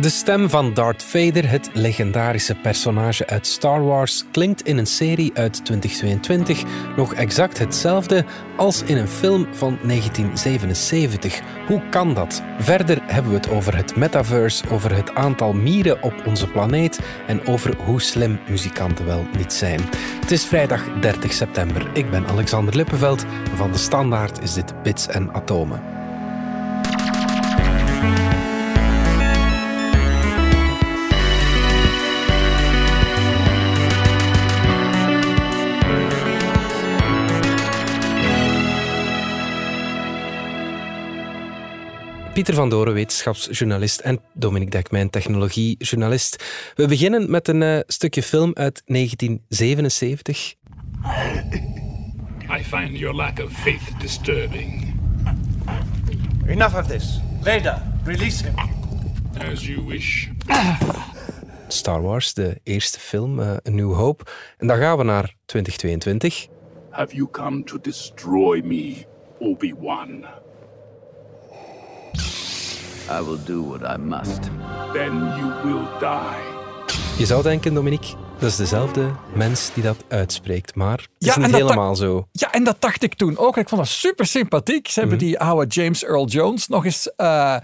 De stem van Darth Vader, het legendarische personage uit Star Wars, klinkt in een serie uit 2022 nog exact hetzelfde als in een film van 1977. Hoe kan dat? Verder hebben we het over het metaverse, over het aantal mieren op onze planeet en over hoe slim muzikanten wel niet zijn. Het is vrijdag 30 september. Ik ben Alexander Lippenveld. Van de Standaard is dit Bits en Atomen. Pieter van Doren, wetenschapsjournalist en Dominique Dekmijn, technologiejournalist. We beginnen met een uh, stukje film uit 1977. I find your lack of faith disturbing. Enough of this. Vader, release him. As you wish. Star Wars, de eerste film, uh, A New Hope. En dan gaan we naar 2022. Have you come to destroy me, Obi-Wan? I will do what I must. Then you will die. Je zou denken, Dominique, dat is dezelfde mens die dat uitspreekt, maar het is niet helemaal zo. Ja, en dat dacht ik toen ook. Ik vond dat super sympathiek. Ze hebben mhm. die oude James Earl Jones nog eens uh,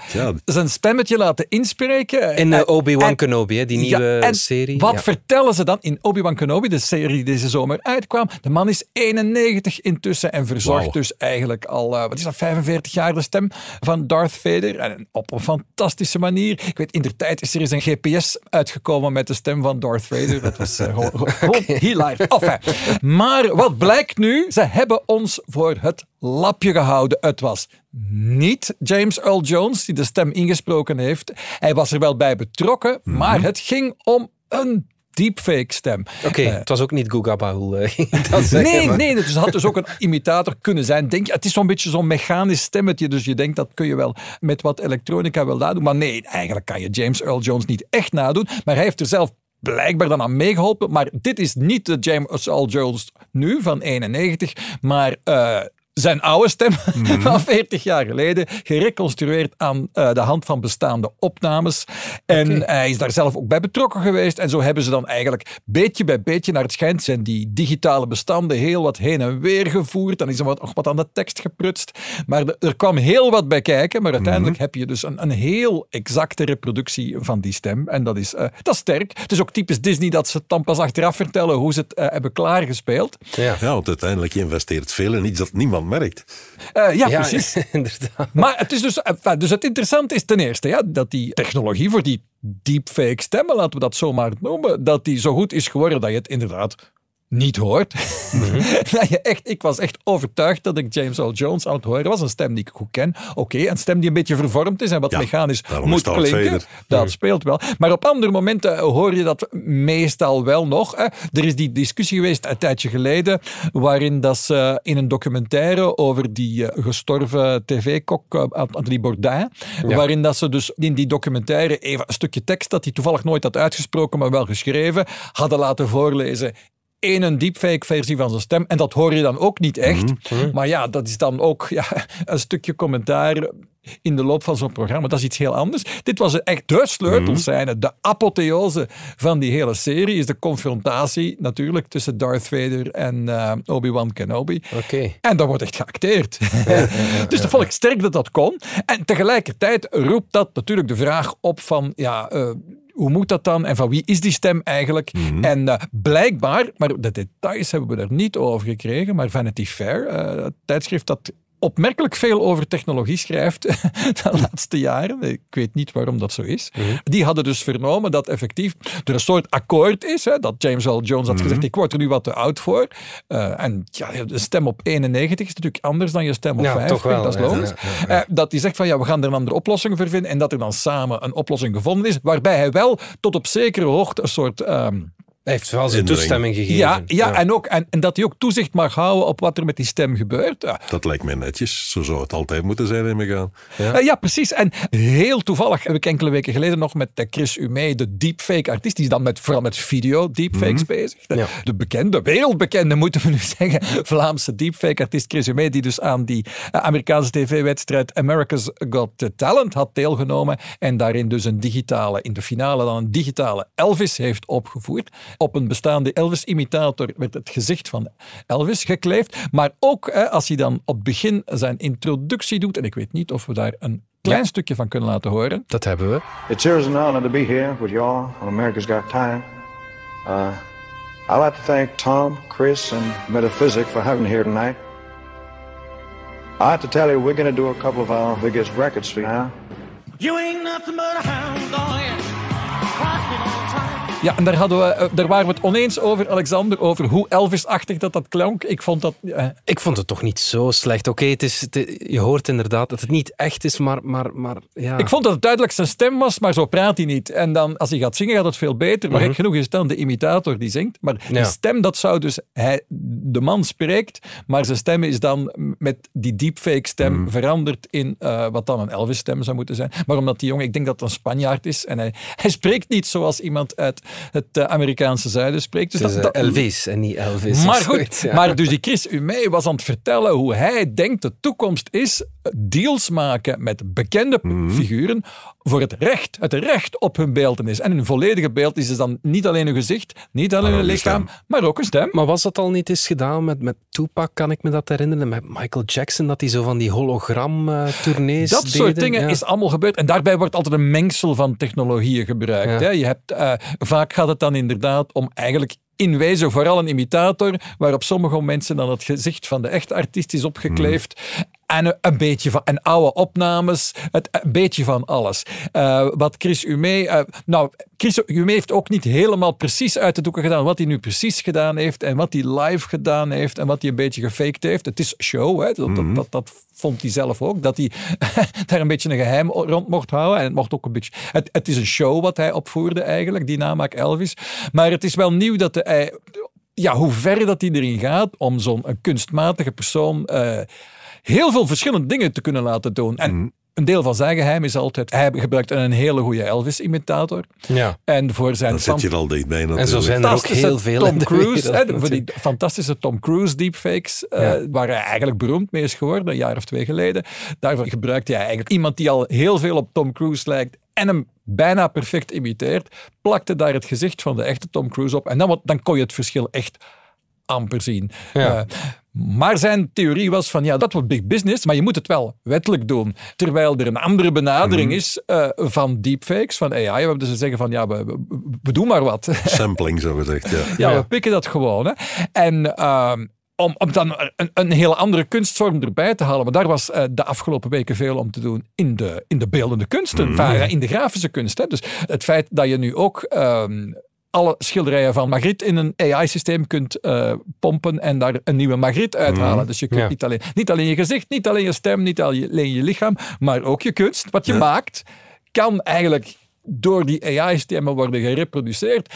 zijn stemmetje laten inspreken. In uh, Obi-Wan Kenobi, die nieuwe en serie. Wat vertellen ze dan in Obi-Wan Kenobi, de serie die deze zomer uitkwam? De man is 91 intussen en verzorgt dus eigenlijk al, uh, wat is dat, 45 jaar de stem van Darth Vader. En op een fantastische manier. Ik weet, in de tijd is er eens een GPS uitgekomen met de stem van Darth Vader. Dat was uh, gewoon hilarisch. Enfin, maar wat blijkt nu? Ze hebben ons voor het lapje gehouden. Het was niet James Earl Jones die de stem ingesproken heeft. Hij was er wel bij betrokken, mhm. maar het ging om een deepfake stem. Oké, uh, het was ook niet Guga Bahul. Uh, nee, nee, het had dus ook een imitator kunnen zijn. Denk, het is zo'n beetje zo'n mechanisch stemmetje, dus je denkt dat kun je wel met wat elektronica wel nadoen. Maar nee, eigenlijk kan je James Earl Jones niet echt nadoen. Maar hij heeft er zelf blijkbaar dan aan meegeholpen. Maar dit is niet de James Earl Jones nu van 91, maar uh, zijn oude stem mhm. van 40 jaar geleden, gereconstrueerd aan uh, de hand van bestaande opnames. En hij is daar zelf ook bij betrokken geweest. En zo hebben ze dan eigenlijk beetje bij beetje, naar het schijnt, zijn die digitale bestanden heel wat heen en weer gevoerd. Dan is er wat, nog wat aan de tekst geprutst. Maar er kwam heel wat bij kijken. Maar uiteindelijk mhm. heb je dus een, een heel exacte reproductie van die stem. En dat is, uh, dat is sterk. Het is ook typisch Disney dat ze het dan pas achteraf vertellen hoe ze het uh, hebben klaargespeeld. Ja. ja, want uiteindelijk investeert veel in iets dat niemand merkt. Uh, ja, precies. inderdaad. Maar het is dus, uh, dus het interessante is ten eerste ja, dat die technologie voor die deepfake stemmen, laten we dat zomaar noemen, dat die zo goed is geworden dat je het inderdaad niet hoort. Mm echt, ik was echt overtuigd dat ik James Earl Jones aan het horen was. Een stem die ik goed ken. Oké, een stem die een beetje vervormd is en wat mechanisch moet klinken. Dat mhm. speelt wel. Maar op andere momenten hoor je dat meestal wel nog. Hè. Er is die discussie geweest een tijdje geleden, waarin dat ze in een documentaire over die uh, gestorven tv-kok uh, Anthony Bourdain, waarin dat ze dus in die documentaire even een stukje tekst dat hij toevallig nooit had uitgesproken, maar wel geschreven, hadden laten voorlezen in een deepfake versie van zijn stem. En dat hoor je dan ook niet echt. Mhm, mhm. Maar ja, dat is dan ook ja, een stukje commentaar in de loop van zo'n programma. Dat is iets heel anders. Dit was echt de sleutelscène. De apotheose van die hele serie is de confrontatie natuurlijk tussen Darth Vader en uh, Obi-Wan Kenobi. Okay. En dat wordt echt geacteerd. dus dat vond ik sterk dat dat kon. En tegelijkertijd roept dat natuurlijk de vraag op van... Ja, uh, hoe moet dat dan en van wie is die stem eigenlijk? Mhm. En uh, blijkbaar, maar de details hebben we er niet over gekregen, maar Vanity Fair, het tijdschrift dat opmerkelijk veel over technologie schrijft de laatste jaren. Ik weet niet waarom dat zo is. Mhm. Die hadden dus vernomen dat effectief er een soort akkoord is. Hè, dat James Earl Jones had gezegd, mhm. ik word er nu wat te oud voor. Uh, en ja, de stem op 91 is natuurlijk anders dan je stem op ja, 50. Wel, dat is logisch. Uh, dat hij zegt van, ja, we gaan er een andere oplossing voor vinden. En dat er dan samen een oplossing gevonden is. Waarbij hij wel tot op zekere hoogte een soort... Um, Hij heeft wel zijn toestemming gegeven. Ja, ja, En, ook, en, en, dat hij ook toezicht mag houden op wat er met die stem gebeurt. Ja. Dat lijkt mij netjes. Zo zou het altijd moeten zijn in gaan. Ja. Uh, ja, precies. En heel toevallig heb ik enkele weken geleden nog met Chris Umey, de deepfake-artiest, die is dan met, vooral met video deepfakes mm bezig. De, de, bekende, wereldbekende moeten we nu zeggen, Vlaamse deepfake-artiest Chris Umey, die dus aan die uh, Amerikaanse tv-wedstrijd America's Got Talent had deelgenomen en daarin dus een digitale, in de finale dan een digitale Elvis heeft opgevoerd. Op een bestaande Elvis-imitator werd het gezicht van Elvis gekleefd. Maar ook hè, als hij dan op het begin zijn introductie doet, en ik weet niet of we daar een klein stukje van kunnen laten horen. Dat hebben we. It's an honor to be here with y'all on America's Got Time. Uh, I'd like to thank Tom, Chris, and Metaphysic for having me here tonight. I have to tell you, we're going to do a couple of our biggest records now. You ain't nothing but a hound dog. Ja, en daar, hadden we, eh, daar waren we het oneens over, Alexander, over hoe Elvis-achtig dat dat klonk. Ik vond dat... Uh... Ik vond het toch niet zo slecht. Oké, het is, je hoort inderdaad dat het niet echt is, maar, maar, maar ja. Ik vond dat het duidelijk zijn stem was, maar zo praat hij niet. En dan, als hij gaat zingen, gaat het veel beter. Maar mm -hmm. genoeg is dan de imitator die zingt. Maar ja. die stem, dat zou dus... Hij, de man spreekt, maar zijn stem is dan met die deepfake-stem mm. veranderd in uh, wat dan een Elvis-stem zou moeten zijn. Maar omdat die jongen, ik denk dat het een Spanjaard is, en hij, hij spreekt niet zoals iemand uit het uh, Amerikaanse zuiden spreekt. Dus het is dat, dat, Elvis en niet Elvis. Maar goed, ja. maar dus die Chris Umey was aan het vertellen hoe hij denkt de toekomst is deals maken met bekende mm. figuren voor het recht, het recht op hun beeldenis. En hun volledige beeld is dan niet alleen een gezicht, niet alleen een lichaam, maar ook een stem. Maar was dat al niet eens gedaan met, met Tupac, kan ik me dat herinneren? Met Michael Jackson, dat hij zo van die hologram-tournees Dat soort dingen ja. is allemaal gebeurd. En daarbij wordt altijd een mengsel van technologieën gebruikt. Ja. Hè? Je hebt, uh, vaak gaat het dan inderdaad om eigenlijk in wezen vooral een imitator, waar op sommige mensen dan het gezicht van de echte artiest is opgekleefd. Mm. En een beetje van en oude opnames, het, een beetje van alles. Uh, wat Chris Umee, uh, nou, Chris Umee heeft ook niet helemaal precies uit de doeken gedaan wat hij nu precies gedaan heeft en wat hij live gedaan heeft en wat hij een beetje gefaked heeft. Het is show, hè? Dat, mm -hmm. dat, dat, dat, vond hij zelf ook, dat hij daar een beetje een geheim rond mocht houden. En het mocht ook een beetje. Het, het is een show wat hij opvoerde eigenlijk, die namaak Elvis. Maar het is wel nieuw dat hij ja, hoe ver dat hij erin gaat om zo'n kunstmatige persoon uh, heel veel verschillende dingen te kunnen laten doen. En mm. een deel van zijn geheim is altijd, hij gebruikt een hele goede Elvis-imitator. Ja. En voor zijn... Dat zit je al dichtbij natuurlijk. En zo zijn er ook heel veel Tom Cruise, hè, voor die fantastische Tom Cruise deepfakes, ja. uh, waar hij eigenlijk beroemd mee is geworden, een jaar of twee geleden. Daarvoor gebruikte hij eigenlijk iemand die al heel veel op Tom Cruise lijkt en hem bijna perfect imiteert, plakte daar het gezicht van de echte Tom Cruise op. En dan, dan kon je het verschil echt amper zien. Ja. Uh, maar zijn theorie was van ja, dat wordt big business, maar je moet het wel wettelijk doen. Terwijl er een andere benadering mm. is uh, van deepfakes, van AI. We dus ze zeggen van ja, we, we, we, doen maar wat. Sampling zo gezegd, ja. ja, ja. we pikken dat gewoon. Hè. En uh, om, om dan een, een hele andere kunstvorm erbij te halen. Maar daar was uh, de afgelopen weken veel om te doen in de, in de beeldende kunsten, mm. in de grafische kunst. Hè. Dus het feit dat je nu ook um, alle schilderijen van Magritte in een AI-systeem kunt uh, pompen en daar een nieuwe Magritte uithalen. Mm. Dus je kunt ja. niet, alleen, niet alleen je gezicht, niet alleen je stem, niet alleen je lichaam, maar ook je kunst, wat je ja. maakt, kan eigenlijk door die AI-systemen worden gereproduceerd.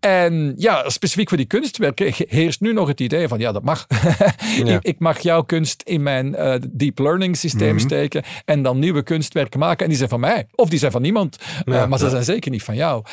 En ja, specifiek voor die kunstwerken heerst nu nog het idee van ja, dat mag. ja. ik mag jouw kunst in mijn uh, deep learning systeem mm -hmm. steken en dan nieuwe kunstwerken maken. En die zijn van mij. Of die zijn van niemand. Ja, uh, maar ze zijn zeker niet van jou.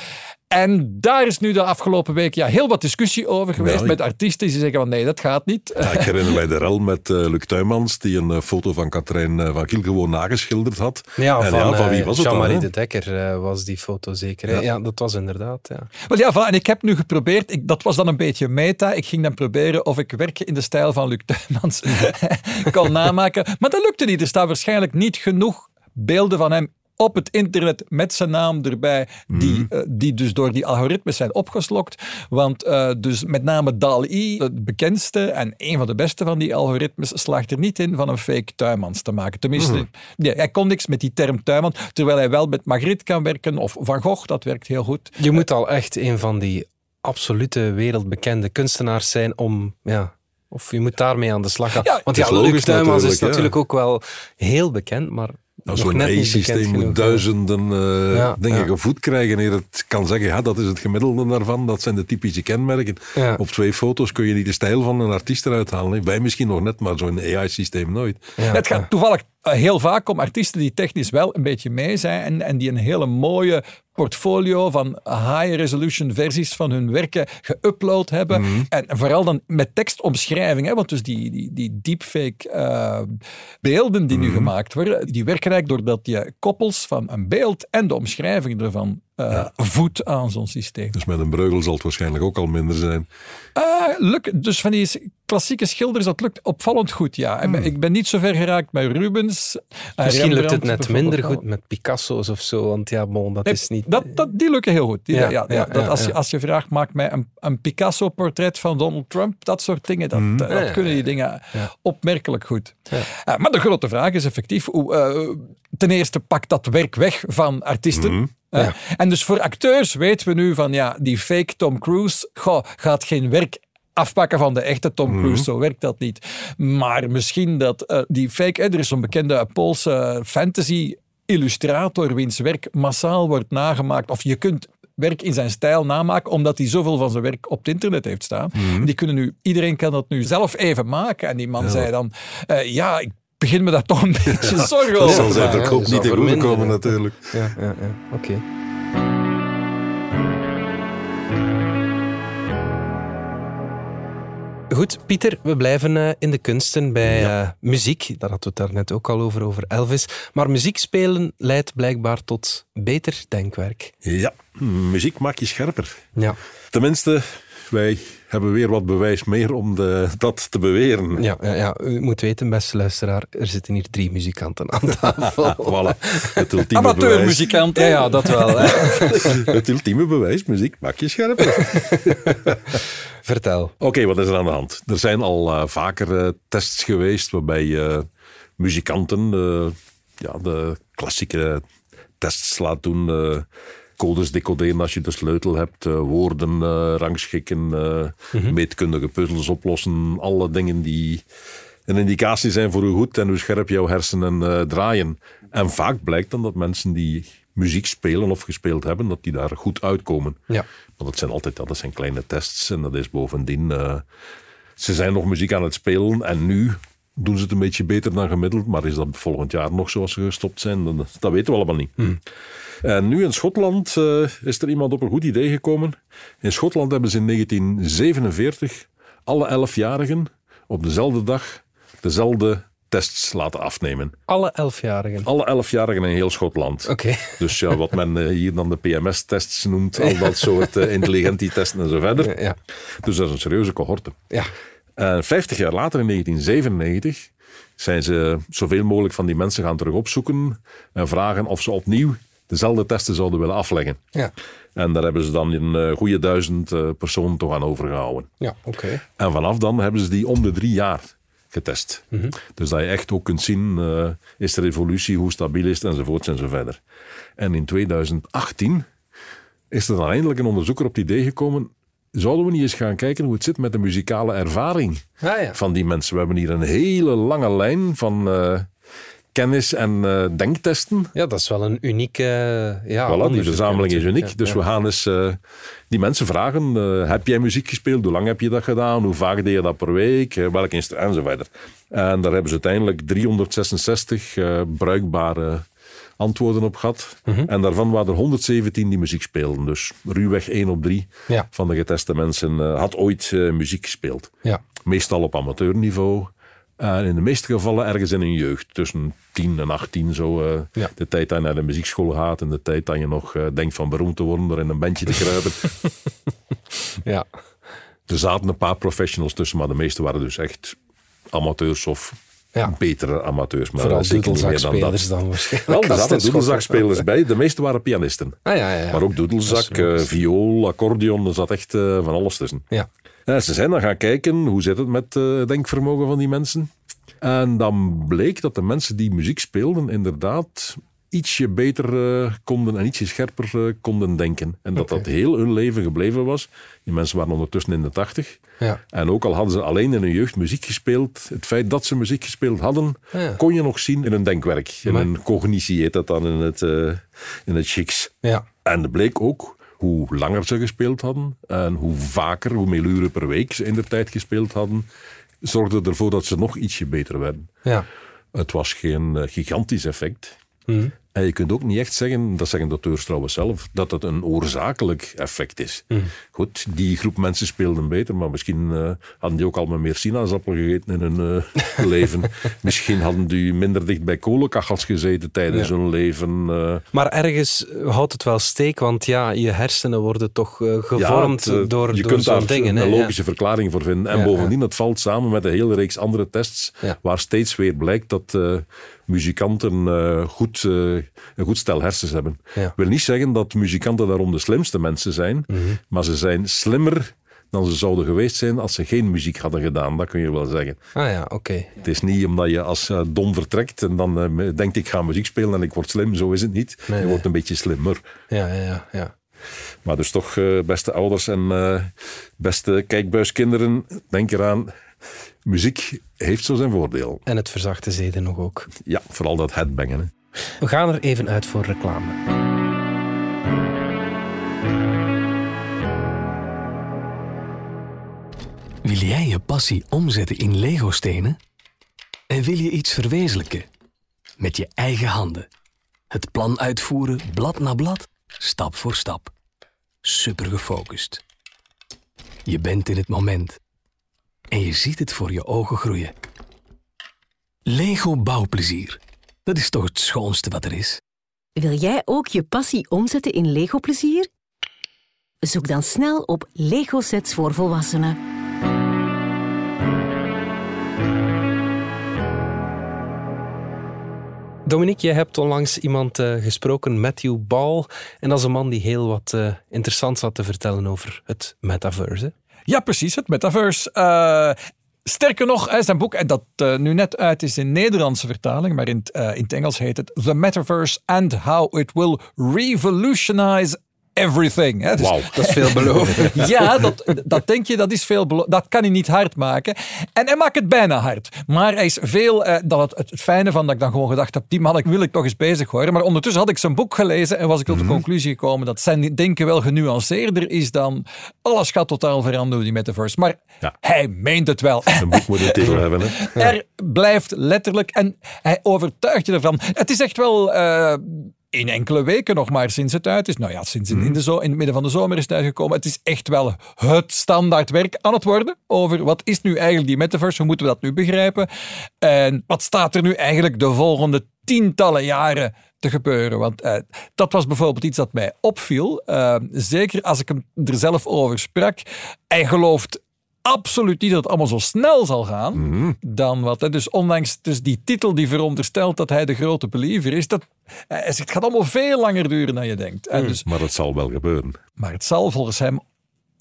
En daar is nu de afgelopen week ja, heel wat discussie over geweest ja, met artiesten die zeggen van nee, dat gaat niet. Ja, ik herinner mij de rel met uh, Luc Tuymans die een uh, foto van Katrijn uh, van Kiel gewoon nageschilderd had. Ja, en van, ja, van wie was het Jean-Marie dan? de Dekker was die foto zeker. Ja. ja. dat was inderdaad. Ja. Wel ja, voilà, en ik heb nu geprobeerd, ik, dat was dan een beetje meta, ik ging dan proberen of ik werk in de stijl van Luc Tuymans kon namaken. Maar dat lukte niet. Er staan waarschijnlijk niet genoeg beelden van hem op het internet met zijn naam erbij, die, mm. uh, die dus door die algoritmes zijn opgeslokt. Want uh, dus met name DAL-I, het bekendste en een van de beste van die algoritmes, slaagt er niet in van een fake Tuymans te maken. Tenminste, mm. ja, hij kon niks met die term Tuymans, terwijl hij wel met Magritte kan werken of Van Gogh, dat werkt heel goed. Je moet al echt een van die absolute wereldbekende kunstenaars zijn om... Ja, of je moet daarmee aan de slag gaan. Ja, Want ja, Luc Tuymans is natuurlijk ja. ook wel heel bekend, maar nog Zo'n AI-systeem moet duizenden eh, Ja, dingen ja. gevoed krijgen eer het kan zeggen, ja, dat is het gemiddelde daarvan, dat zijn de typische kenmerken. Ja. Op twee foto's kun je niet de stijl van een artiest eruit halen. hè. Wij misschien nog net, maar zo'n AI-systeem nooit. Het gaat toevallig heel vaak om artiesten die technisch wel een beetje mee zijn en, en die een hele mooie portfolio van high-resolution versies van hun werken geüpload hebben. Mhm. En vooral dan met tekstomschrijving, hè, want dus die, die, die deepfake eh, beelden die Mhm. nu gemaakt worden, die werken eigenlijk doordat je koppels van een beeld en de omschrijving ervan eh voedt aan zo'n systeem. Dus met een breugel zal het waarschijnlijk ook al minder zijn. Ah, lukt, dus van die klassieke schilders, dat lukt opvallend goed, ja. En Ik ben niet zo ver geraakt met Rubens. eh, Misschien lukt het net minder goed met Picasso's of zo, want ja, bon, dat Nee, is niet... Dat, dat, die lukken heel goed. Die, Ja, ja, ja, ja, dat ja, als, ja. Je, als je vraagt, maak mij een, een Picasso-portret van Donald Trump, dat soort dingen, dat, eh, dat kunnen die dingen opmerkelijk goed. Eh, maar de grote vraag is effectief, hoe, eh, ten eerste pakt dat werk weg van artiesten. Mhm. Eh, En dus voor acteurs weten we nu van, ja, die fake Tom Cruise goh, gaat geen werk afpakken van de echte Tom Cruise. Zo werkt dat niet. Maar misschien dat eh, die fake... er is zo'n bekende Poolse fantasy illustrator wiens werk massaal wordt nagemaakt. Of je kunt werk in zijn stijl namaken, omdat hij zoveel van zijn werk op het internet heeft staan. Die kunnen nu, iedereen kan dat nu zelf even maken. En die man zei dan, eh, ja, ik begin me daar toch een beetje zorgen Dat over zal te zijn verkoop dat niet zal te goede komen natuurlijk. Ja, ja, ja. oké. Goed, Pieter, we blijven eh, in de kunsten bij eh, muziek. Daar hadden we het daarnet ook al over, over Elvis. Maar muziek spelen leidt blijkbaar tot beter denkwerk. Ja, muziek maakt je scherper. Ja, Tenminste, wij hebben weer wat bewijs meer om de, dat te beweren. ja, ja, ja. u moet weten, beste luisteraar, er zitten hier drie muzikanten aan tafel. Voilà, het ultieme bewijs. Amateurmuzikant, hè? Ja, ja, dat wel. Hè. Het ultieme bewijs, muziek maakt je scherper. Vertel. Oké, wat is er aan de hand? Er zijn al eh, vaker eh, tests geweest waarbij eh, muzikanten eh, ja, de klassieke tests laten doen. Codes decoderen als je de sleutel hebt, eh, woorden eh, rangschikken, eh, meetkundige puzzels oplossen. Alle dingen die een indicatie zijn voor hoe goed en hoe scherp jouw hersenen draaien. En vaak blijkt dan dat mensen die muziek spelen of gespeeld hebben, dat die daar goed uitkomen. Ja. Want dat zijn altijd dat zijn kleine tests en dat is bovendien. ze zijn nog muziek aan het spelen en nu doen ze het een beetje beter dan gemiddeld. Maar is dat volgend jaar nog zoals ze gestopt zijn? Dan- Dat weten we allemaal niet. En nu in Schotland eh, is er iemand op een goed idee gekomen. In Schotland hebben ze in 1947 alle elfjarigen op dezelfde dag dezelfde tests laten afnemen. Alle elfjarigen. Alle elfjarigen in heel Schotland. Oké. Dus ja, wat men eh, hier dan de PMS-tests noemt, al dat soort uh, intelligentietesten en zo verder. Ja. Dus dat is een serieuze cohorte. Ja. En 50 jaar later, in 1997, zijn ze zoveel mogelijk van die mensen gaan terug opzoeken en vragen of ze opnieuw dezelfde testen zouden willen afleggen. Ja. En daar hebben ze dan een uh, goede duizend uh, personen toch aan overgehouden. Ja, oké. En vanaf dan hebben ze die om de drie jaar getest. Mhm. Dus dat je echt ook kunt zien, uh, is er evolutie, hoe stabiel is het, enzovoorts zo verder. En in 2018 is er dan eindelijk een onderzoeker op het idee gekomen, zouden we niet eens gaan kijken hoe het zit met de muzikale ervaring Ah, ja. van die mensen. We hebben hier een hele lange lijn van uh, kennis en uh, denktesten. Ja, dat is wel een unieke ja, voilà, die verzameling is uniek. Ja, dus ja. we gaan eens die mensen vragen, heb jij muziek gespeeld? Hoe lang heb je dat gedaan? Hoe vaak deed je dat per week? welk instrument? En zo verder. En daar hebben ze uiteindelijk 366 bruikbare antwoorden op gehad. Mhm. Mm -hmm. En daarvan waren er 117 die muziek speelden. Dus ruwweg 1 op 3 ja. van de geteste mensen uh, had ooit uh, muziek gespeeld. Ja. Meestal op amateurniveau. En in de meeste gevallen ergens in hun jeugd. Tussen 10 en 18 zo. Uh, ja. De tijd dat je naar de muziekschool gaat. En de tijd dat je nog denkt van beroemd te worden door in een bandje te kruipen. ja. Er zaten een paar professionals tussen. Maar de meeste waren dus echt amateurs of ja. betere amateurs. Maar Vooral meer dan dan waarschijnlijk. Wel, er zaten doedelzakspelers bij. De meeste waren pianisten. Ah, ja, ja, ja. Maar ook doedelzak, uh, viool, accordeon. Er zat echt uh, van alles tussen. Ja. En ze zijn dan gaan kijken, hoe zit het met het uh, denkvermogen van die mensen? En dan bleek dat de mensen die muziek speelden inderdaad ietsje beter uh, konden en ietsje scherper uh, konden denken. En dat dat heel hun leven gebleven was. Die mensen waren ondertussen in de tachtig. Ja. En ook al hadden ze alleen in hun jeugd muziek gespeeld, het feit dat ze muziek gespeeld hadden, ja. kon je nog zien in hun denkwerk. In maar... hun cognitie heet dat dan in het, uh, in het chics. Ja. En het bleek ook hoe langer ze gespeeld hadden en hoe vaker, hoe meer uren per week ze in de tijd gespeeld hadden, zorgde ervoor dat ze nog ietsje beter werden. Ja. Het was geen gigantisch effect. Mm. En je kunt ook niet echt zeggen, dat zeggen de auteurs trouwens zelf, dat het een oorzakelijk effect is. Mm. Goed, die groep mensen speelden beter, maar misschien uh, hadden die ook al meer sinaasappel gegeten in hun uh, leven. misschien hadden die minder dicht bij kolenkachels gezeten tijdens hun leven. Uh. Maar ergens houdt het wel steek, want ja, je hersenen worden toch gevormd ja, het, door, je door kunt daar dingen. een logische verklaring voor vinden. En bovendien, het valt samen met een hele reeks andere tests, waar steeds weer blijkt dat muzikanten goed een goed stel hersens hebben. Wil niet zeggen dat muzikanten daarom de slimste mensen zijn, mhm. maar ze zijn slimmer dan ze zouden geweest zijn als ze geen muziek hadden gedaan. Dat kun je wel zeggen. Ah ja, oké. Het is niet omdat je als uh, dom vertrekt en dan uh, denkt ik ga muziek spelen en ik word slim. Zo is het niet. je wordt een beetje slimmer. Ja, ja, ja. ja. Maar dus toch, uh, beste ouders en beste kijkbuiskinderen, denk eraan. Muziek heeft zo zijn voordeel. En het verzachte zeden nog ook. Ja, vooral dat headbangen. Hè. We gaan er even uit voor reclame. Wil jij je passie omzetten in Lego-stenen? En wil je iets verwezenlijken? Met je eigen handen. Het plan uitvoeren, blad na blad, stap voor stap. Super gefocust. Je bent in het moment. En je ziet het voor je ogen groeien. Lego bouwplezier dat is toch het schoonste wat er is. Wil jij ook je passie omzetten in Lego-plezier? Zoek dan snel op Lego-sets voor volwassenen. Dominique, jij hebt onlangs iemand uh, gesproken, Matthew Ball. En dat is een man die heel wat uh, interessants had te vertellen over het metaverse. Ja, precies, het metaverse. Uh, Sterker nog, zijn boek, dat uh, nu net uit is in Nederlandse vertaling, maar in, uh, in het Engels heet het The Metaverse and How It Will Revolutionize everything. Hè. Dus, wow. Dat is veelbelovend. ja, dat, dat denk je, dat is veel Dat kan hij niet hard maken. En hij maakt het bijna hard. Maar hij is veel, eh, dat het, het, fijne van dat ik dan gewoon gedacht heb, die man ik wil ik toch eens bezig horen. Maar ondertussen had ik zijn boek gelezen en was ik tot de mhm. conclusie gekomen dat zijn denken wel genuanceerder is dan alles gaat totaal veranderen die metaverse. Maar hij meent het wel. Een boek moet een titel hebben. Hè? Er blijft letterlijk en hij overtuigt je ervan. Het is echt wel... Uh, in enkele weken nog maar sinds het uit is. Nou ja, sinds in, in, mhm. de zo, in het midden van de zomer is het uitgekomen. Het is echt wel het standaard werk aan het worden over wat is nu eigenlijk die metaverse, hoe moeten we dat nu begrijpen en wat staat er nu eigenlijk de volgende tientallen jaren te gebeuren. Want uh, dat was bijvoorbeeld iets dat mij opviel. Uh, zeker als ik hem er zelf over sprak. Hij gelooft absoluut niet dat het allemaal zo snel zal gaan mhm. dan wat. Hè. Dus ondanks dus die titel die veronderstelt dat hij de grote believer is, dat, hij zegt, het gaat allemaal veel langer duren dan je denkt. En mhm. dus, maar het zal wel gebeuren. Maar het zal volgens hem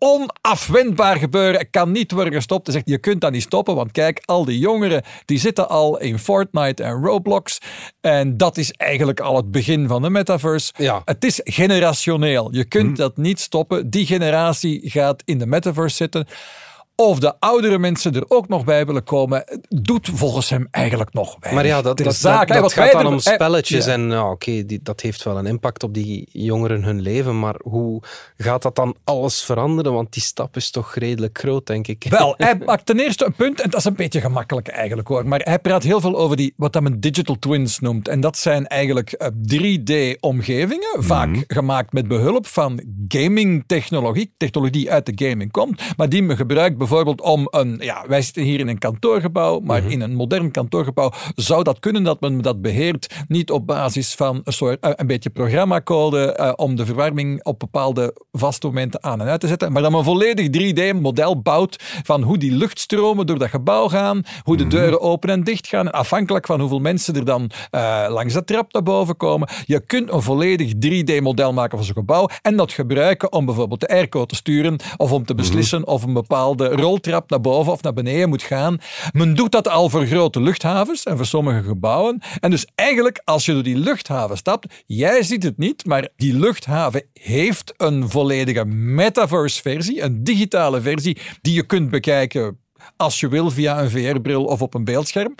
onafwendbaar gebeuren. Het kan niet worden gestopt. Hij zegt, je kunt dat niet stoppen, want kijk, al die jongeren die zitten al in Fortnite en Roblox. En dat is eigenlijk al het begin van de metaverse. Ja. Het is generationeel. Je kunt mhm. dat niet stoppen. Die generatie gaat in de metaverse zitten of de oudere mensen er ook nog bij willen komen, doet volgens hem eigenlijk nog weinig. Maar ja, dat, dat, zaak, dat, dat gaat dan om spelletjes en ja, oké, dat heeft wel een impact op die jongeren hun leven, maar hoe gaat dat dan alles veranderen? Want die stap is toch redelijk groot, denk ik. Wel, hij maakt ten eerste een punt, en dat is een beetje gemakkelijk eigenlijk hoor, maar hij praat heel veel over die, wat men digital twins noemt. En dat zijn eigenlijk 3D-omgevingen, eh, vaak mhm. gemaakt met behulp van gaming-technologie, technologie uit de gaming komt, maar die men gebruikt bijvoorbeeld bijvoorbeeld om een, ja, wij zitten hier in een kantoorgebouw, maar mhm. in een modern kantoorgebouw zou dat kunnen dat men dat beheert, niet op basis van een soort, eh, een beetje programmacode uh, om de verwarming op bepaalde vaste momenten aan en uit te zetten, maar dat men volledig 3D-model bouwt van hoe die luchtstromen door dat gebouw gaan, hoe de mhm. deuren open en dicht gaan, en afhankelijk van hoeveel mensen er dan uh, langs de trap naar boven komen. Je kunt een volledig 3D-model maken van zo'n gebouw en dat gebruiken om bijvoorbeeld de airco te sturen of om te mhm. beslissen of een bepaalde roltrap naar boven of naar beneden moet gaan. Men doet dat al voor grote luchthavens en voor sommige gebouwen. En dus eigenlijk, als je door die luchthaven stapt, jij ziet het niet, maar die luchthaven heeft een volledige metaverse-versie, een digitale versie, die je kunt bekijken als je wil via een VR-bril of op een beeldscherm.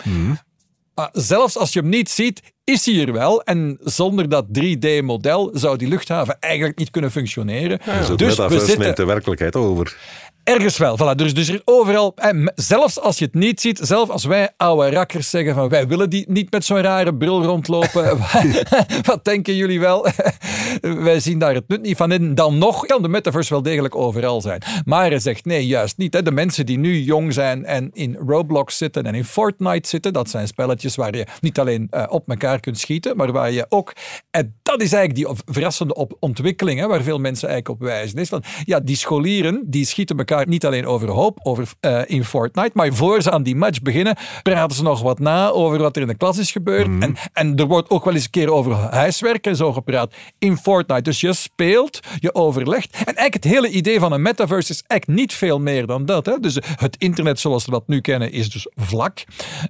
Ah, zelfs als je hem niet ziet, is hij er wel. En zonder dat 3D-model zou die luchthaven eigenlijk niet kunnen functioneren. Dus het dus we zitten neemt de werkelijkheid over. Ergens wel. Voilà. Dus, dus er is overal, en zelfs als je het niet ziet, zelfs als wij oude rakkers zeggen van wij willen die niet met zo'n rare bril rondlopen. Wat denken jullie wel? wij zien daar het nut niet van in. Dan nog kan de metaverse wel degelijk overal zijn. Maar hij zegt nee, juist niet. Hè. De mensen die nu jong zijn en in Roblox zitten en in Fortnite zitten, dat zijn spelletjes waar je niet alleen eh, op elkaar kunt schieten, maar waar je ook, en dat is eigenlijk die verrassende op ontwikkeling, hè, waar veel mensen eigenlijk op wijzen, is van, ja, die scholieren, die schieten elkaar niet alleen over hoop over, eh, in Fortnite, maar voor ze aan die match beginnen, praten ze nog wat na over wat er in de klas is gebeurd. En, en er wordt ook wel eens een keer over huiswerk en zo gepraat in Fortnite. Dus je speelt, je overlegt. En eigenlijk het hele idee van een metaverse is eigenlijk niet veel meer dan dat. Hè? Dus het internet zoals we dat nu kennen is dus vlak.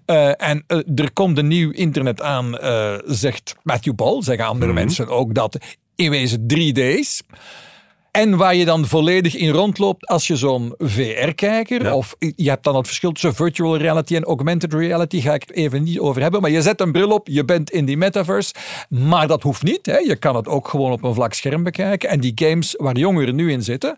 Eh, en eh, er komt een nieuw internet aan, zegt Matthew Ball, zeggen andere mensen ook dat in wezen 3D's. En waar je dan volledig in rondloopt als je zo'n VR-kijker, Ja. of je hebt dan het verschil tussen virtual reality en augmented reality, ga ik het even niet over hebben. Maar je zet een bril op, je bent in die metaverse. Maar dat hoeft niet. Hè. Je kan het ook gewoon op een vlak scherm bekijken. En die games waar jongeren nu in zitten.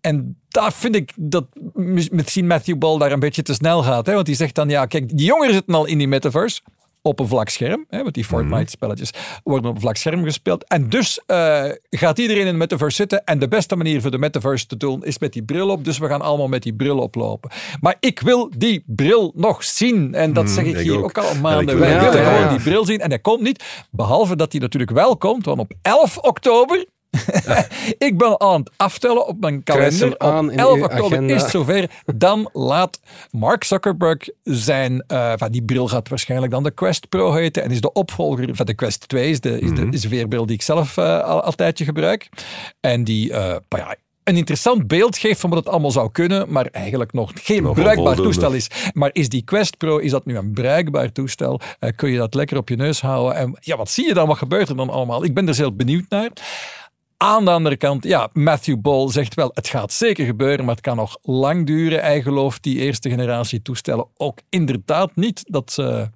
En daar vind ik dat mis- misschien Matthew Ball daar een beetje te snel gaat. Hè? Want die zegt dan, ja, kijk, die jongeren zitten al in die metaverse op een vlak scherm. Hè, want die Fortnite-spelletjes worden op een vlak scherm gespeeld. En dus eh, gaat iedereen in de metaverse zitten. En de beste manier voor de metaverse te doen is met die bril op. Dus we gaan allemaal met die bril oplopen. Maar ik wil die bril nog zien. En dat zeg ik ik hier ook, ook. al maanden. Wij willen gewoon die bril zien. En hij komt niet. Behalve dat hij natuurlijk wel komt. Want op 11 oktober... ik ben aan het aftellen op mijn kalender. aan Op in 11 uw oktober is het zover. Dan laat Mark Zuckerberg zijn... eh, van die bril gaat waarschijnlijk dan de Quest Pro heten. En is de opvolger van de Quest 2. Is de, is de, is de weerbril die ik zelf eh, al, al tijdje gebruik. En die... eh, ja, een interessant beeld geeft van wat het allemaal zou kunnen, maar eigenlijk nog geen Nog bruikbaar toestel is. Maar is die Quest Pro, is dat nu een bruikbaar toestel? Eh, kun je dat lekker op je neus houden? En ja, wat zie je dan? Wat gebeurt er dan allemaal? Ik ben er heel benieuwd naar. Aan de andere kant, ja, Matthew Ball zegt wel, het gaat zeker gebeuren, maar het kan nog lang duren. Hij gelooft die eerste generatie toestellen ook inderdaad niet dat ze,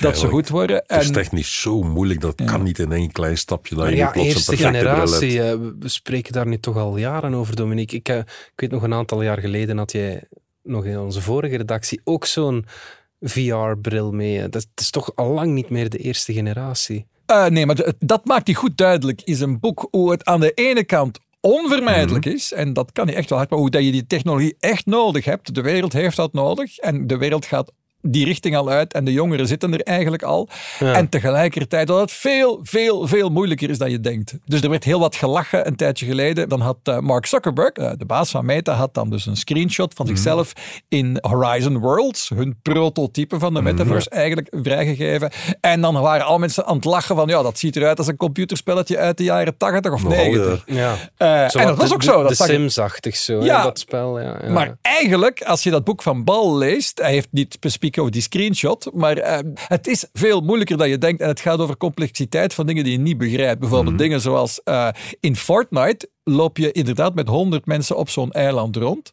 dat ze goed worden. Het is technisch zo moeilijk, dat kan niet in één klein stapje. Dat Maar je ja, plots eerste generatie. eh, we- spreken daar nu toch al jaren over, Dominique. Ik, eh, ik weet nog een aantal jaar geleden had jij nog in onze vorige redactie ook zo'n VR-bril mee. Dat, dat is toch al lang niet meer de eerste generatie. Eh, nee, maar dat maakt hij goed duidelijk in zijn boek. Hoe het aan de ene kant onvermijdelijk is, en dat kan hij echt wel hard, maar hoe dat je die technologie echt nodig hebt. De wereld heeft dat nodig en de wereld gaat die richting al uit en de jongeren zitten er eigenlijk al. En tegelijkertijd dat het veel, veel, veel moeilijker is dan je denkt. Dus er werd heel wat gelachen een tijdje geleden. Dan had eh, Mark Zuckerberg, eh, de baas van Meta, had dan dus een screenshot van zichzelf in Horizon Worlds, hun prototype van de metaverse, eigenlijk vrijgegeven. En dan waren al mensen aan het lachen van, ja, dat ziet eruit als een computerspelletje uit de jaren 80 of Nogal, 90. Ja. Eh, en dat was ook zo. Dat de Sims-achtig zo, Ja. dat spel. Ja, ja. maar eigenlijk, als je dat boek van Bal leest, hij heeft niet specifiek over die screenshot, maar eh, het is veel moeilijker dan je denkt en het gaat over complexiteit van dingen die je niet begrijpt. Bijvoorbeeld dingen zoals eh, in Fortnite loop je inderdaad met 100 mensen op zo'n eiland rond.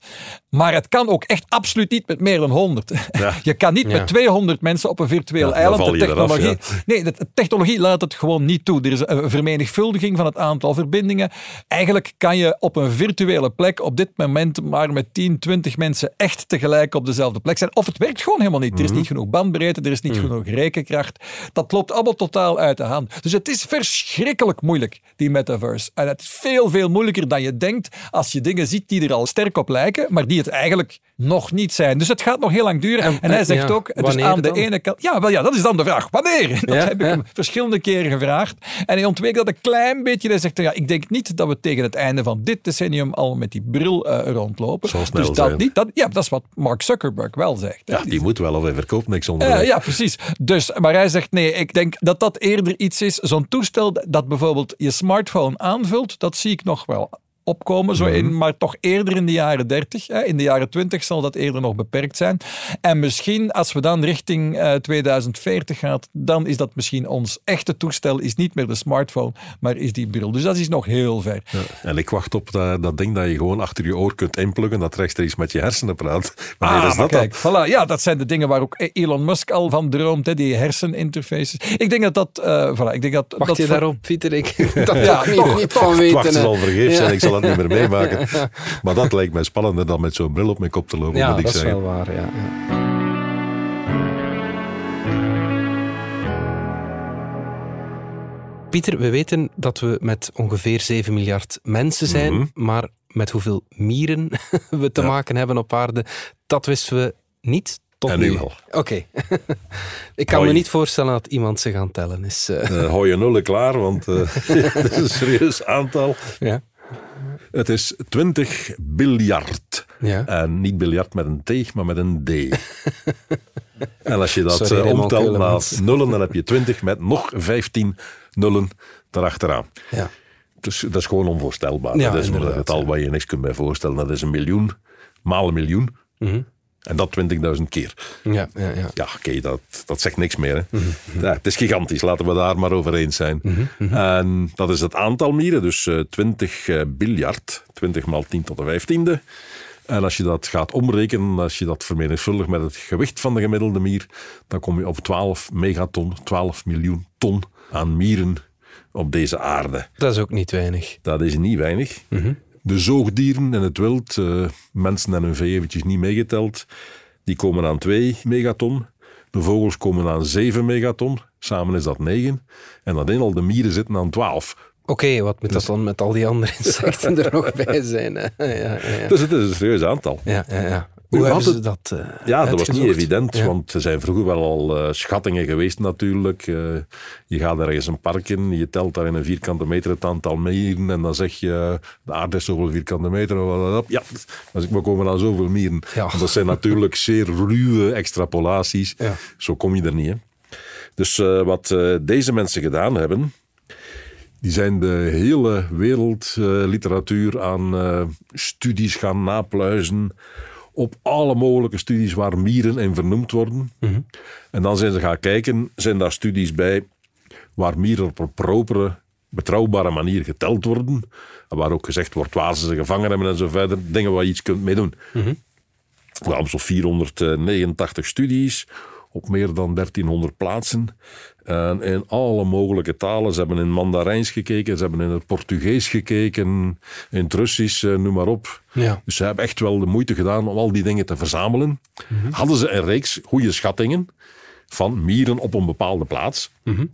Maar het kan ook echt absoluut niet met meer dan 100. Ja. Je kan niet Ja. met 200 mensen op een virtueel Ja, eiland. De technologie, Nee, de technologie laat het gewoon niet toe. Er is een vermenigvuldiging van het aantal verbindingen. Eigenlijk kan je op een virtuele plek op dit moment maar met 10, 20 mensen echt tegelijk op dezelfde plek zijn. Of het werkt gewoon helemaal niet. Er is niet genoeg bandbreedte, er is niet genoeg rekenkracht. Dat loopt allemaal totaal uit de hand. Dus het is verschrikkelijk moeilijk, die metaverse. En het is veel, veel moeilijker dan je denkt als je dingen ziet die er al sterk op lijken, maar die het eigenlijk nog niet zijn. Dus het gaat nog heel lang duren. En, En- hij en- zegt ja, ook, dus wanneer aan de dan? ene kant... Ja, wel ja, dat is dan de vraag. Wanneer? Dat Ja, heb ik hem verschillende keren gevraagd. En hij ontweek dat een klein beetje. Hij zegt, ja, ik denk niet dat we tegen het einde van dit decennium al met die bril eh, rondlopen. Snel dus dat zijn. niet. Dat, ja, dat is wat Mark Zuckerberg wel zegt. Ja, die moet wel, of hij verkoopt niks onder. Ja, ja, precies. Dus, maar hij zegt nee, ik denk dat dat eerder iets is. Zo'n toestel dat bijvoorbeeld je smartphone aanvult, dat zie ik nog wel opkomen, zo in, maar toch eerder in de jaren 30. Hè. In de jaren 20 zal dat eerder nog beperkt zijn. En misschien als we dan richting 2040 gaan, dan is dat misschien ons echte toestel, is niet meer de smartphone, maar is die bril. Dus dat is nog heel ver. Ja. En ik wacht op dat, dat ding dat je gewoon achter je oor kunt inpluggen, dat rechtstreeks met je hersenen praat. Wanneer ah, is dat kijk, voilà. Ja, dat zijn de dingen waar ook Elon Musk al van droomt, hè, die herseninterfaces. Ik denk dat dat... Uh, voilà, ik denk dat, Wacht dat je daarop, Pieter? Ik dat ja, toch niet, niet van weten. Wacht zal vergeefs zijn, ik zal niet meer meemaken. Maar dat lijkt mij spannender dan met zo'n bril op mijn kop te lopen, ja, moet ik dat is wel waar, ja. Pieter, we weten dat we met ongeveer 7 miljard mensen zijn, mhm. maar met hoeveel mieren we te maken hebben op aarde, dat wisten we niet tot en nu wel. Oké. ik kan me niet voorstellen dat iemand zich aan tellen is. Uh. hou je nullen klaar, want uh, dat is een serieus aantal. Ja. Het is 20 biljard. Ja. En niet biljart met een T, maar met een D. en als je dat Sorry, omtelt naar nullen, dan heb je 20 met nog 15 nullen erachteraan. Ja. Dus dat is gewoon onvoorstelbaar. dat is een getal waar je niks kunt bij voorstellen. Dat is een miljoen maal een miljoen. Mm En dat 20.000 keer. Ja, ja, ja. ja oké, dat, dat zegt niks meer. Hè. Mhm, mhm. ja, het is gigantisch, laten we daar maar over eens zijn. Mhm, en dat is het aantal mieren, dus uh, 20 uh, biljard, 20 maal 10 tot de 15e. En als je dat gaat omrekenen, als je dat vermenigvuldigt met het gewicht van de gemiddelde mier, dan kom je op 12 megaton, 12 miljoen ton aan mieren op deze aarde. Dat is ook niet weinig. Dat is niet weinig. Mhm. De zoogdieren en het wild, uh, mensen en hun vee eventjes niet meegeteld, die komen aan 2 megaton. De vogels komen aan 7 megaton. Samen is dat 9. En dan al de mieren zitten aan 12. Oké, wat moet dat dus- dan met al die andere insecten er nog bij zijn? ja, ja, ja. Dus het is een serieus aantal. Ja, ja, ja. Hoe hebben ze dat uh, Ja, dat was niet evident, want er zijn vroeger wel al uh, schattingen geweest natuurlijk. Uh, je gaat ergens een park in, je telt daar in een vierkante meter het aantal mieren en dan zeg je, de aarde is zoveel vierkante meter. Ja, we komen aan zoveel mieren. Ja. Dat zijn natuurlijk zeer ruwe extrapolaties. Ja. Zo kom je er niet. Hè. Dus wat deze mensen gedaan hebben, die zijn de hele wereldliteratuur aan studies gaan napluizen op alle mogelijke studies waar mieren in vernoemd worden. Mhm. En dan zijn ze gaan kijken, zijn daar studies bij waar mieren op een propere, betrouwbare manier geteld worden. En waar ook gezegd wordt waar ze ze gevangen hebben en zo verder. Dingen waar je iets kunt mee doen. Mm We hebben zo'n 489 studies op meer dan 1300 plaatsen. En in alle mogelijke talen. Ze hebben in Mandarijns gekeken, ze hebben in het Portugees gekeken, in het Russisch, eh, noem maar op. Ja. Dus ze hebben echt wel de moeite gedaan om al die dingen te verzamelen. Mhm. Hadden ze een reeks goede schattingen van mieren op een bepaalde plaats. Mhm.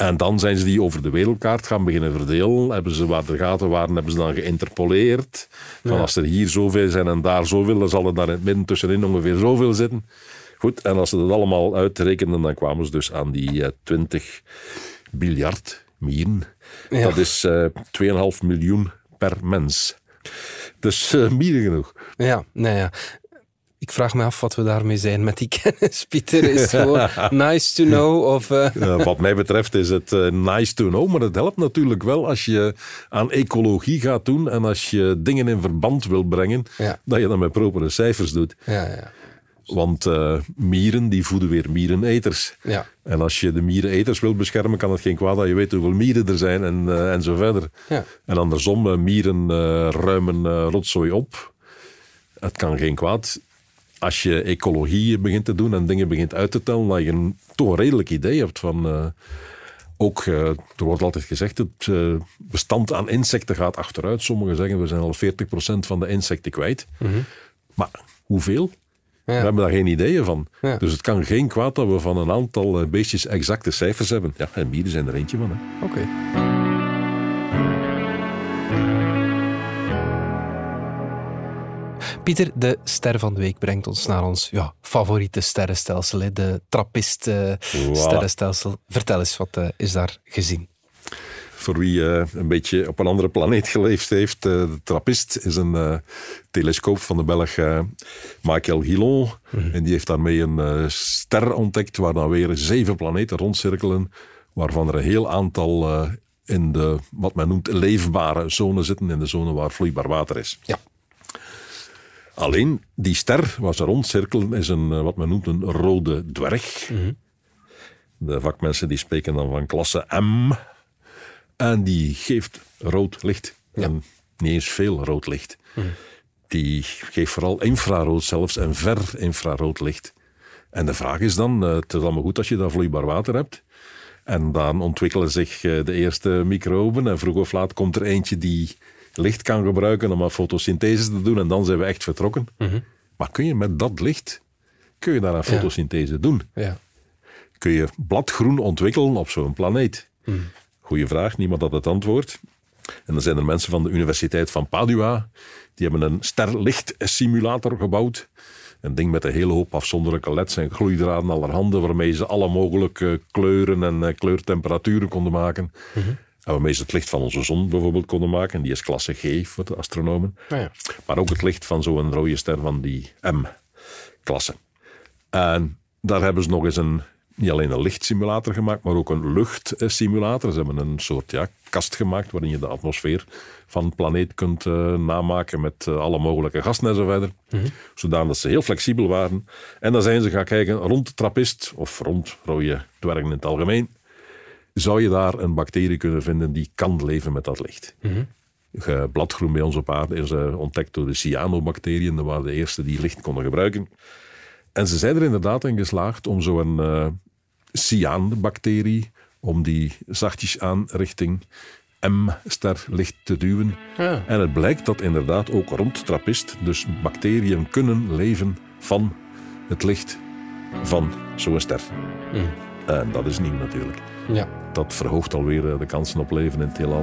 En dan zijn ze die over de wereldkaart gaan beginnen verdelen. Hebben ze waar de gaten waren, hebben ze dan geïnterpoleerd. Van als er hier zoveel zijn en daar zoveel, dan zal er daar in het midden tussenin ongeveer zoveel zitten. Goed, en als ze dat allemaal uitrekenden, dan kwamen ze dus aan die uh, eh, 20 miljard mieren. Dat is uh, eh, 2,5 miljoen per mens. Dus uh, mieren genoeg. Ja, nou ja. Ik vraag me af wat we daarmee zijn met die kennis, Pieter. Is gewoon nice to know? Of, ja, wat mij betreft is het nice to know, maar het helpt natuurlijk wel als je aan ecologie gaat doen en als je dingen in verband wil brengen, dat je dat met propere cijfers doet. Ja, ja. Want uh, mieren die voeden weer miereneters. Ja. En als je de miereneters wilt beschermen, kan het geen kwaad dat je weet hoeveel mieren er zijn en, uh, en zo verder. Ja. En andersom, uh, mieren ruimen rotzooi op. Het kan geen kwaad. Als je ecologie begint te doen en dingen begint uit te tellen, dat je een, toch een redelijk idee hebt van... ook, er wordt altijd gezegd, het bestand aan insecten gaat achteruit. Sommigen zeggen, we zijn al 40% van de insecten kwijt. Mm -hmm. Maar hoeveel? We hebben daar geen ideeën van. Dus het kan geen kwaad dat we van een aantal eh, beestjes exacte cijfers hebben. Ja, en mieren zijn er eentje van. Oké. Pieter, de ster van de week brengt ons naar ons ja, favoriete sterrenstelsel, de Trappist-sterrenstelsel. Vertel eens, wat uh, is daar gezien? Voor wie uh, een beetje op een andere planeet geleefd heeft. Uh, de Trappist is een uh, telescoop van de Belg Michael Guillon. Mhm. En die heeft daarmee een ster ontdekt waar dan weer zeven planeten rondcirkelen. Waarvan er een heel aantal in de, wat men noemt, leefbare zone zitten, in de zone waar vloeibaar water is. Ja. Alleen, die ster waar ze rondcirkelen is een, eh, wat men noemt een rode dwerg. De vakmensen die spreken dan van klasse M. En die geeft rood licht. En niet eens veel rood licht. Die geeft vooral infrarood zelfs en ver infrarood licht. En de vraag is dan, eh, het is allemaal goed als je daar vloeibaar water hebt. En dan ontwikkelen zich eh, de eerste microben. En vroeg of laat komt er eentje die licht kan gebruiken om aan fotosynthese te doen. En dan zijn we echt vertrokken. Maar kun je met dat licht, kun je daar aan fotosynthese doen? Ja. Kun je bladgroen ontwikkelen op zo'n planeet? Goeie vraag, niemand had het antwoord. En dan zijn er mensen van de Universiteit van Padua, die hebben een sterlichtsimulator gebouwd. Een ding met een hele hoop afzonderlijke leds en gloeidraden allerhande, waarmee ze alle mogelijke kleuren en eh, kleurtemperaturen konden maken. En waarmee ze het licht van onze zon bijvoorbeeld konden maken. Die is klasse G voor de astronomen. Nou ja. Maar ook het licht van zo'n rode ster van die M-klasse. En daar hebben ze nog eens een, niet alleen een lichtsimulator gemaakt, maar ook een luchtsimulator. Ze hebben een soort ja, kast gemaakt waarin je de atmosfeer van een planeet kunt eh, namaken met eh, alle mogelijke gassen en zo verder. Zodat ze heel flexibel waren. En dan zijn ze gaan kijken rond de trappist, of rond rode dwergen in het algemeen, zou je daar een bacterie kunnen vinden die kan leven met dat licht. Eh, Bladgroen bij ons op aarde is eh, ontdekt door de cyanobacteriën. Dat waren de eerste die licht konden gebruiken. En ze zijn er inderdaad in geslaagd om zo'n eh cyaanbacterie, om die zachtjes aan richting M-ster licht te duwen. Ja. En het blijkt dat inderdaad ook rond trappist, dus bacteriën kunnen leven van het licht van zo'n ster. En dat is nieuw natuurlijk. ja. Dat verhoogt alweer eh, de kansen op leven in het heelal.